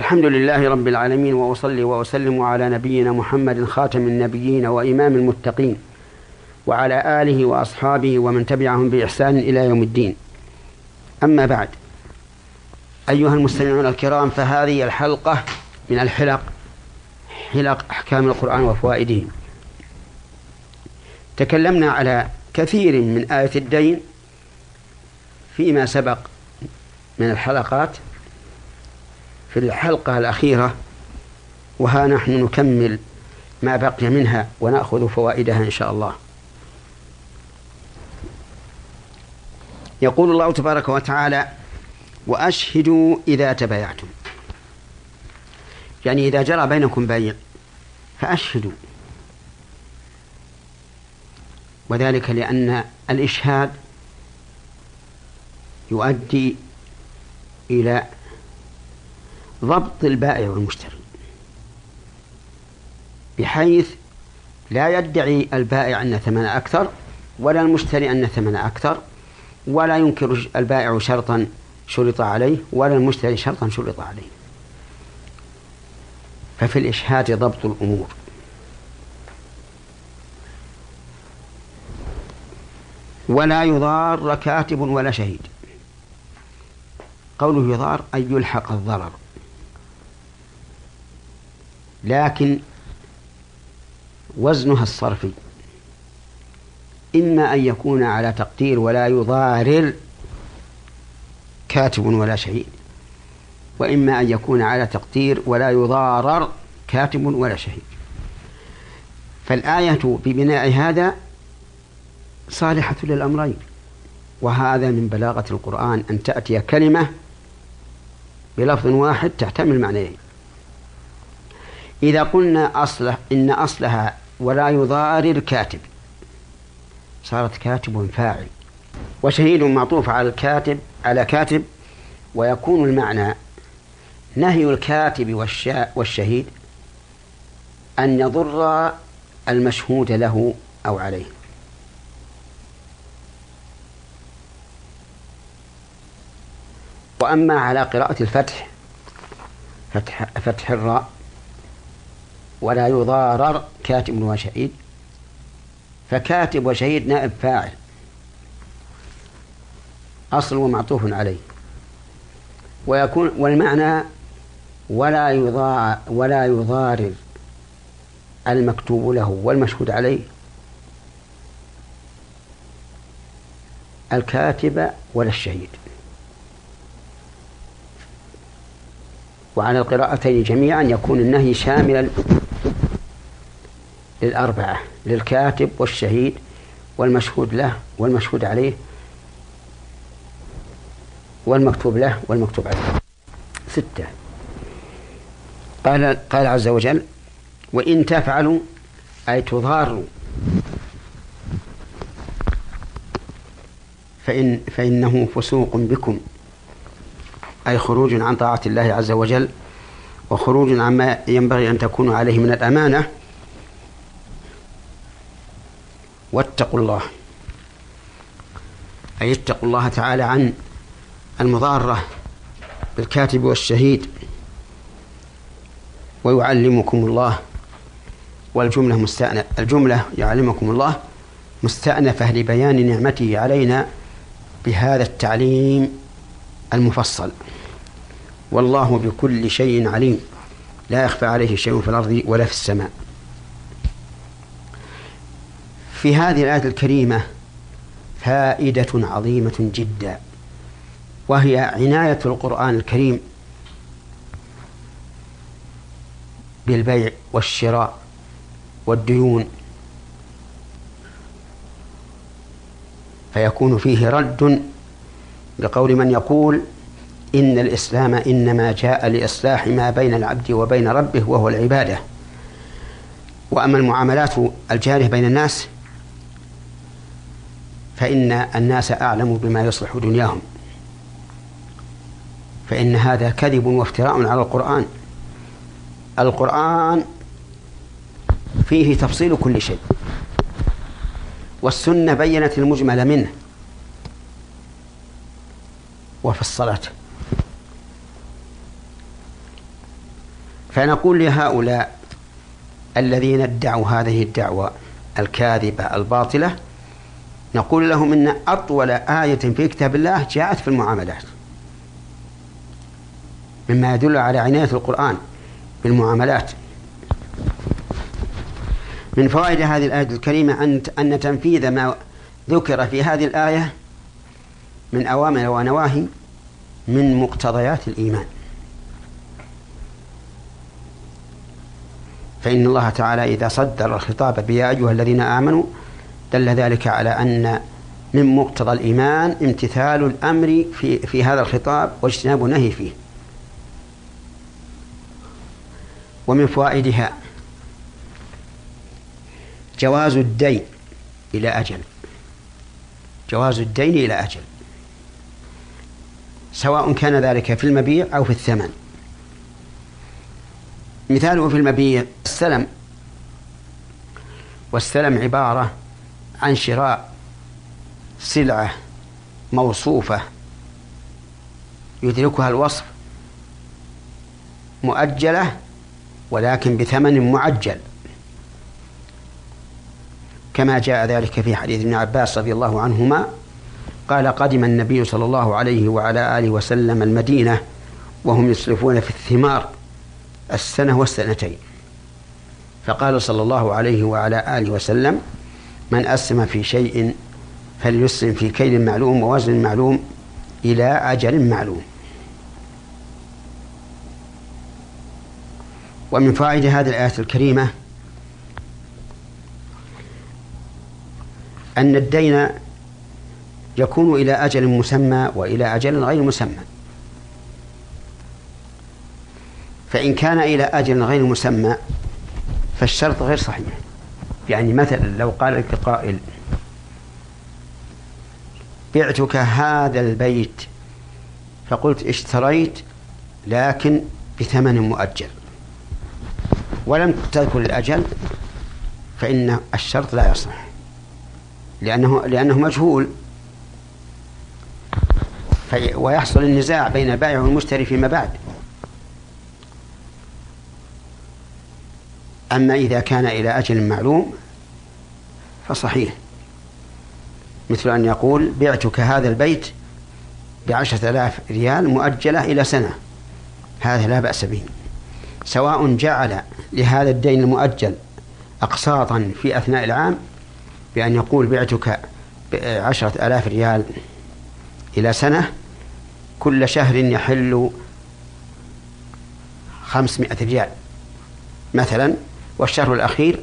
الحمد لله رب العالمين وأصلي وأسلم على نبينا محمد خاتم النبيين وإمام المتقين وعلى آله وأصحابه ومن تبعهم بإحسان إلى يوم الدين. أما بعد أيها المستمعون الكرام فهذه الحلقة من الحلق حلق أحكام القرآن وفوائده. تكلمنا على كثير من آية الدين فيما سبق من الحلقات في الحلقة الأخيرة وها نحن نكمل ما بقي منها ونأخذ فوائدها إن شاء الله. يقول الله تبارك وتعالى وأشهدوا إذا تبايعتم. يعني إذا جرى بينكم بيع فأشهدوا. وذلك لأن الإشهاد يؤدي إلى ضبط البائع والمشتري. بحيث لا يدعي البائع أن ثمن أكثر ولا المشتري أن ثمن أكثر ولا ينكر البائع شرطا شرط عليه ولا المشتري شرطا شرط عليه. ففي الإشهاد ضبط الأمور. ولا يضار كاتب ولا شهيد. قوله يضار أي يلحق الضرر. لكن وزنها الصرفي. إما أن يكون على تقدير ولا يضارر كاتب ولا شهيد وإما أن يكون على تقدير ولا يضارر كاتب ولا شهيد. فالآية ببناء هذا صالحة للأمرين وهذا من بلاغة القرآن أن تأتي كلمة بلفظ واحد تحتمل معنيين. إذا قلنا أصله إن أصلها ولا يضارر كاتب. صارت كاتب فاعل. وشهيد معطوف على الكاتب على كاتب ويكون المعنى نهي الكاتب والشهيد أن يضر المشهود له أو عليه. وأما على قراءة الفتح فتح, فتح الراء ولا يضارر كاتب وشهيد. فكاتب وشهيد نائب فاعل. أصل ومعطوف عليه. ويكون والمعنى ولا يضار ولا يضارر المكتوب له والمشهود عليه. الكاتب ولا الشهيد. وعلى القراءتين جميعا يكون النهي شاملا للأربعة للكاتب والشهيد والمشهود له والمشهود عليه والمكتوب له والمكتوب عليه. ستة. قال قال عز وجل وإن تفعلوا أي تضاروا فإن فإنه فسوق بكم أي خروج عن طاعة الله عز وجل وخروج عما ينبغي أن تكونوا عليه من الأمانة واتقوا الله. أي اتقوا الله تعالى عن المضارة بالكاتب والشهيد. ويعلمكم الله. والجملة مستأنف الجملة يعلمكم الله مستأنفة لبيان نعمته علينا بهذا التعليم المفصل. والله بكل شيء عليم. لا يخفى عليه شيء في الأرض ولا في السماء. في هذه الآية الكريمة فائدة عظيمة جدا وهي عناية القرآن الكريم بالبيع والشراء والديون. فيكون فيه رد لقول من يقول إن الإسلام إنما جاء لإصلاح ما بين العبد وبين ربه وهو العبادة. وأما المعاملات الجارية بين الناس فإن الناس أعلم بما يصلح دنياهم. فإن هذا كذب وافتراء على القرآن. القرآن فيه تفصيل كل شيء. والسنة بينت المجمل منه. فنقول لهؤلاء الذين ادعوا هذه الدعوة الكاذبة الباطلة نقول لهم إن أطول آية في كتاب الله جاءت في المعاملات. مما يدل على عناية القرآن بالمعاملات. من فوائد هذه الآية الكريمة أن أن تنفيذ ما ذكر في هذه الآية من أوامر ونواهي من مقتضيات الإيمان. فإن الله تعالى إذا صدر الخطاب بيا أيها الذين آمنوا دل ذلك على أن من مقتضى الإيمان امتثال الأمر في في هذا الخطاب واجتناب النهي فيه. ومن فوائدها جواز الدين إلى أجل. جواز الدين إلى أجل. سواء كان ذلك في المبيع أو في الثمن. مثاله في المبيع السلم. والسلم عبارة عن شراء سلعة موصوفة يدركها الوصف مؤجلة ولكن بثمن معجل. كما جاء ذلك في حديث ابن عباس رضي الله عنهما قال قدم النبي صلى الله عليه وعلى آله وسلم المدينة وهم يسرفون في الثمار السنة والسنتين. فقال صلى الله عليه وعلى آله وسلم من أسلم في شيء فليسلم في كيل معلوم ووزن معلوم إلى أجل معلوم. ومن فوائد هذه الآية الكريمة أن الدين يكون إلى أجل مسمى وإلى أجل غير مسمى. فإن كان إلى أجل غير مسمى فالشرط غير صحيح. يعني مثلا لو قال لك قائل بعتك هذا البيت فقلت اشتريت لكن بثمن مؤجل. ولم تذكر الأجل فإن الشرط لا يصح لأنه لأنه مجهول. ويحصل النزاع بين البائع والمشتري فيما بعد. أما إذا كان إلى أجل معلوم فصحيح. مثل أن يقول بعتك هذا البيت بعشرة آلاف ريال مؤجلة إلى سنة. هذا لا بأس به. سواء جعل لهذا الدين المؤجل أقساطا في أثناء العام بأن يقول بعتك عشرة آلاف ريال إلى سنة كل شهر يحل خمسمائة ريال. مثلا والشهر الأخير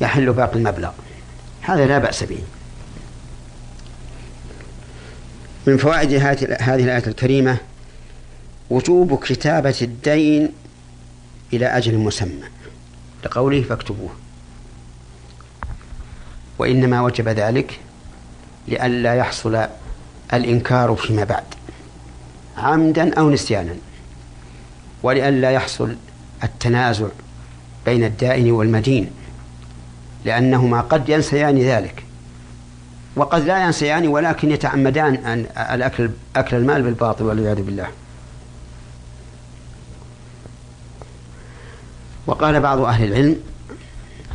يحل باقي المبلغ. هذا لا بأس به. من فوائد هذه الآية الكريمة وجوب كتابة الدين إلى أجل مسمى. لقوله فاكتبوه. وإنما وجب ذلك لئلا يحصل الإنكار فيما بعد عمدا أو نسيانا ولئلا يحصل التنازع بين الدائن والمدين لأنهما قد ينسيان ذلك. وقد لا ينسيان ولكن يتعمدان أن الأكل أكل المال بالباطل والعياذ بالله. وقال بعض أهل العلم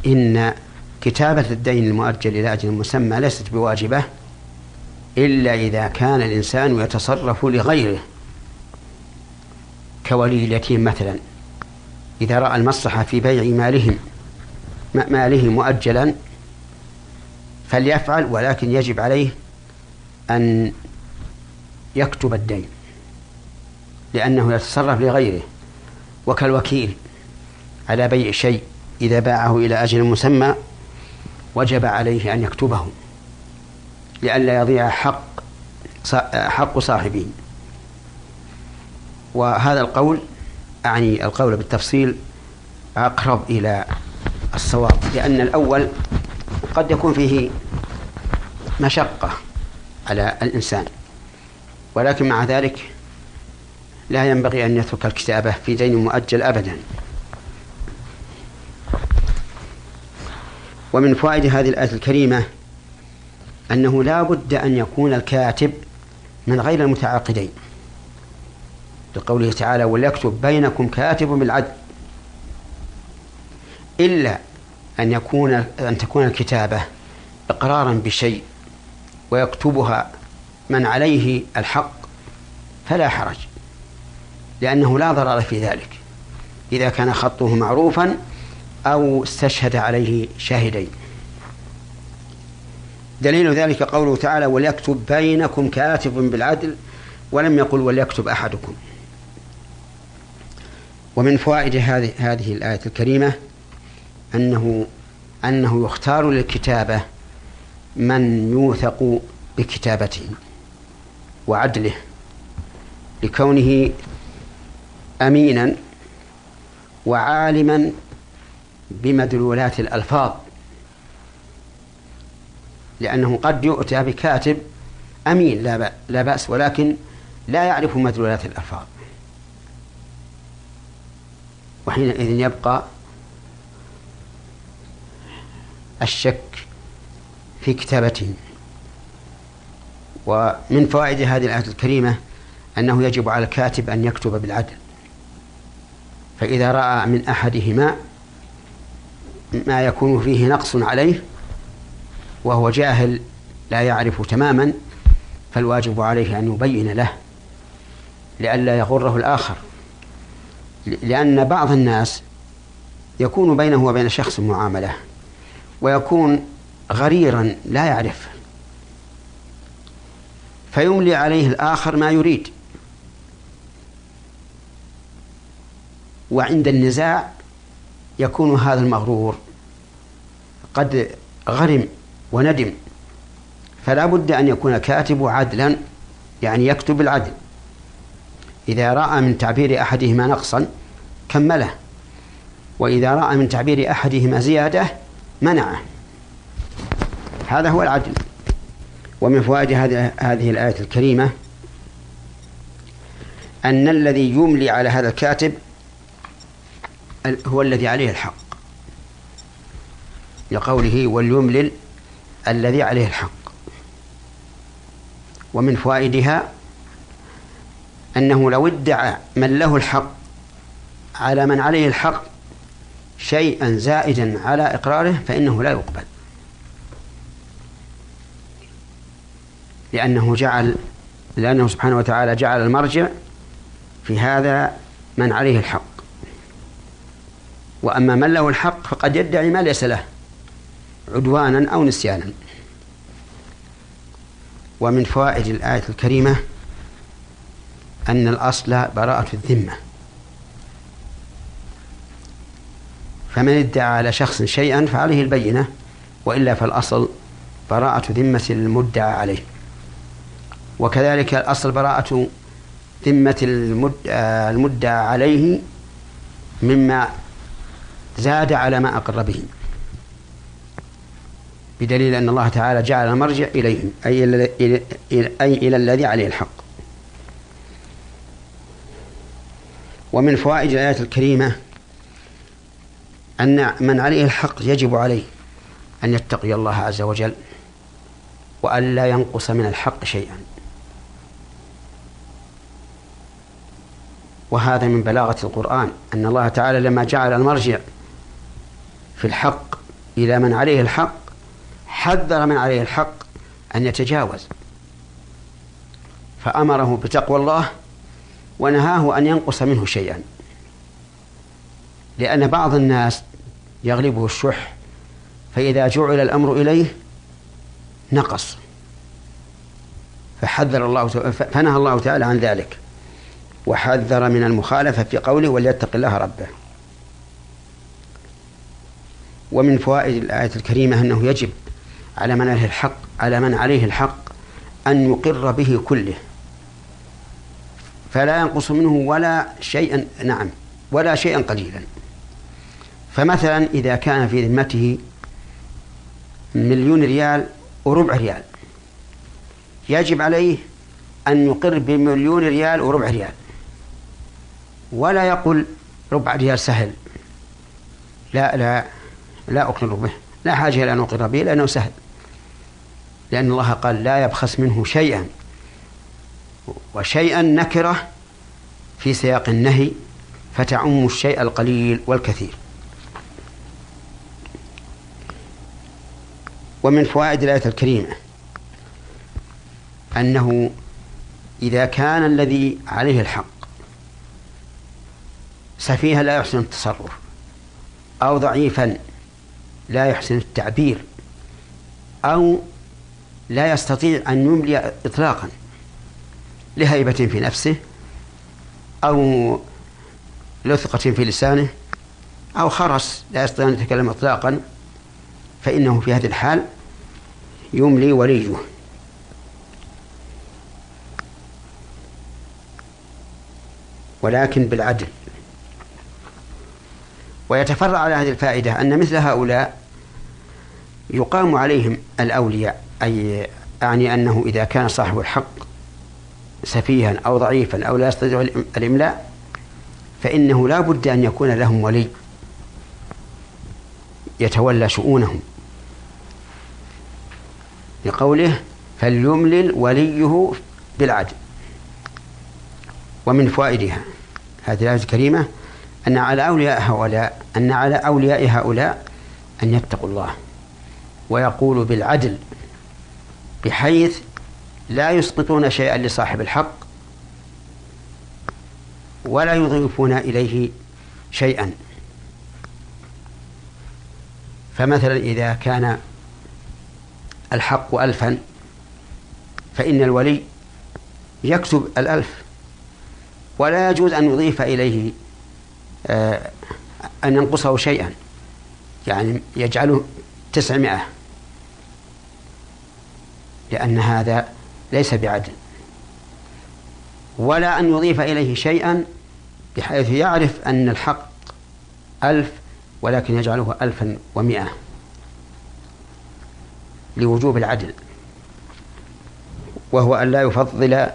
إن كتابة الدين المؤجل إلى أجل مسمى ليست بواجبة إلا إذا كان الإنسان يتصرف لغيره كولي اليتيم مثلا. إذا رأى المصلحة في بيع مالهم ماله مؤجلا فليفعل ولكن يجب عليه أن يكتب الدين لأنه يتصرف لغيره. وكالوكيل على بيع شيء إذا باعه إلى أجل مسمى وجب عليه أن يكتبه لئلا يضيع حق حق صاحبه. وهذا القول أعني القول بالتفصيل أقرب إلى الصواب لأن الأول قد يكون فيه مشقة على الإنسان ولكن مع ذلك لا ينبغي أن يترك الكتابة في دين مؤجل أبدا. ومن فوائد هذه الآية الكريمة أنه لا بد أن يكون الكاتب من غير المتعاقدين. لقوله تعالى وليكتب بينكم كاتب بالعدل إلا أن يكون أن تكون الكتابة إقرارا بشيء ويكتبها من عليه الحق فلا حرج لأنه لا ضرر في ذلك إذا كان خطه معروفا أو استشهد عليه شاهدين دليل ذلك قوله تعالى وليكتب بينكم كاتب بالعدل ولم يقل وليكتب أحدكم ومن فوائد هذه هذه الآية الكريمة أنه أنه يختار للكتابة من يوثق بكتابته وعدله لكونه أمينا وعالما بمدلولات الألفاظ لأنه قد يؤتى بكاتب أمين لا, بأس ولكن لا يعرف مدلولات الألفاظ. وحينئذ يبقى الشك في كتابته ومن فوائد هذه الآية الكريمة أنه يجب على الكاتب أن يكتب بالعدل. فإذا رأى من أحدهما ما يكون فيه نقص عليه وهو جاهل لا يعرف تماما فالواجب عليه أن يبين له لئلا يغره الآخر. لأن بعض الناس يكون بينه وبين شخص معاملة ويكون غريرا لا يعرف فيملي عليه الآخر ما يريد. وعند النزاع يكون هذا المغرور قد غرم وندم فلا بد أن يكون كاتب عدلا يعني يكتب العدل. إذا رأى من تعبير أحدهما نقصا كمله وإذا رأى من تعبير أحدهما زيادة منعه. هذا هو العدل. ومن فوائد هذه الآية الكريمة أن الذي يملي على هذا الكاتب هو الذي عليه الحق. لقوله وليملل الذي عليه الحق. ومن فوائدها أنه لو ادعى من له الحق على من عليه الحق شيئا زائدا على إقراره فإنه لا يقبل. لأنه جعل لأنه سبحانه وتعالى جعل المرجع في هذا من عليه الحق. وأما من له الحق فقد يدعي ما ليس له عدوانا أو نسيانا. ومن فوائد الآية الكريمة أن الأصل براءة الذمة. فمن ادعى على شخص شيئا فعليه البينة وإلا فالأصل براءة ذمة المدعى عليه. وكذلك الأصل براءة ذمة المدعى عليه مما زاد على ما أقر به. بدليل أن الله تعالى جعل المرجع إليهم أي إلى, أي إلى الذي عليه الحق. ومن فوائد الآية الكريمة أن من عليه الحق يجب عليه أن يتقي الله عز وجل وأن لا ينقص من الحق شيئا. وهذا من بلاغة القرآن أن الله تعالى لما جعل المرجع في الحق إلى من عليه الحق حذر من عليه الحق أن يتجاوز. فأمره بتقوى الله ونهاه أن ينقص منه شيئا. لأن بعض الناس يغلبه الشح فإذا جعل الأمر إليه نقص. فحذر الله فنهى الله تعالى عن ذلك. وحذر من المخالفة في قوله وليتق الله ربه. ومن فوائد الآية الكريمة أنه يجب على من عليه الحق على من عليه الحق أن يقر به كله. فلا ينقص منه ولا شيئا نعم ولا شيئا قليلا. فمثلا إذا كان في ذمته مليون ريال وربع ريال يجب عليه أن يقر بمليون ريال وربع ريال ولا يقول ربع ريال سهل. لا لا لا أقر به لا حاجة إلى أن أقر به لأنه سهل. لأن الله قال لا يبخس منه شيئا. وشيئا نكرة في سياق النهي فتعم الشيء القليل والكثير. ومن فوائد الآية الكريمة أنه إذا كان الذي عليه الحق سفيها لا يحسن التصرف أو ضعيفا لا يحسن التعبير أو لا يستطيع أن يملي إطلاقا لهيبة في نفسه أو لثقة في لسانه أو خرس لا يستطيع أن يتكلم إطلاقا فإنه في هذه الحال يملي وليه. ولكن بالعدل. ويتفرع على هذه الفائدة أن مثل هؤلاء يقام عليهم الأولياء أي أعني أنه إذا كان صاحب الحق سفيها أو ضعيفا أو لا يستطيع الإملاء فإنه لا بد أن يكون لهم ولي يتولى شؤونهم. لقوله فليملل وليه بالعدل ومن فوائدها. هذه الآية الكريمة أن على أولياء هؤلاء أن على أولياء هؤلاء أن يتقوا الله ويقولوا بالعدل بحيث لا يسقطون شيئا لصاحب الحق ولا يضيفون إليه شيئا. فمثلا إذا كان الحق ألفا فإن الولي يكتب الألف ولا يجوز أن يضيف إليه آه، أن ينقصه شيئا. يعني يجعله تسعمائة لأن هذا ليس بعدل. ولا أن يضيف إليه شيئا بحيث يعرف أن الحق ألف ولكن يجعله ألفا ومائة لوجوب العدل. وهو أن لا يفضل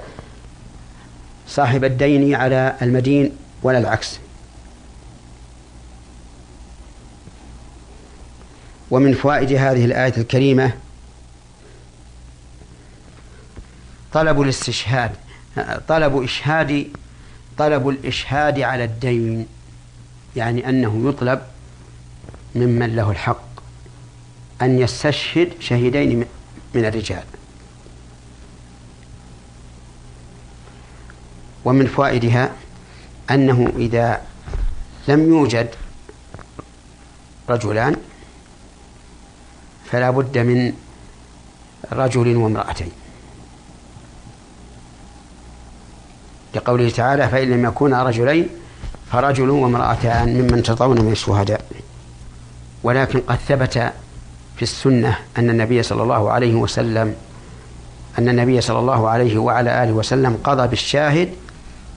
صاحب الدين على المدين ولا العكس. ومن فوائد هذه الآية الكريمة طلب الاستشهاد طلب إشهاد طلب الإشهاد على الدين يعني أنه يطلب ممن له الحق أن يستشهد شهيدين من الرجال. ومن فوائدها أنه إذا لم يوجد رجلان فلا بد من رجل وامرأتين. لقوله تعالى فإن لم يكونا رجلين فرجل وامرأتان ممن تطون من الشهداء. ولكن قد ثبت في السنة أن النبي صلى الله عليه وسلم أن النبي صلى الله عليه وعلى آله وسلم قضى بالشاهد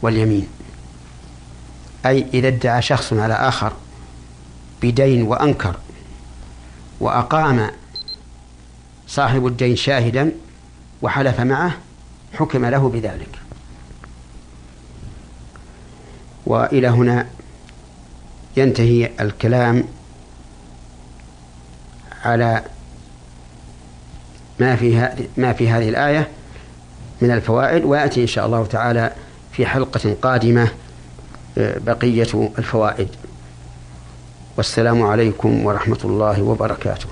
واليمين. أي إذا ادعى شخص على آخر بدين وأنكر وأقام صاحب الدين شاهدا وحلف معه حكم له بذلك. وإلى هنا ينتهي الكلام على ما في ما في هذه الآية من الفوائد ويأتي إن شاء الله تعالى في حلقة قادمة آه، بقية الفوائد. والسلام عليكم ورحمة الله وبركاته.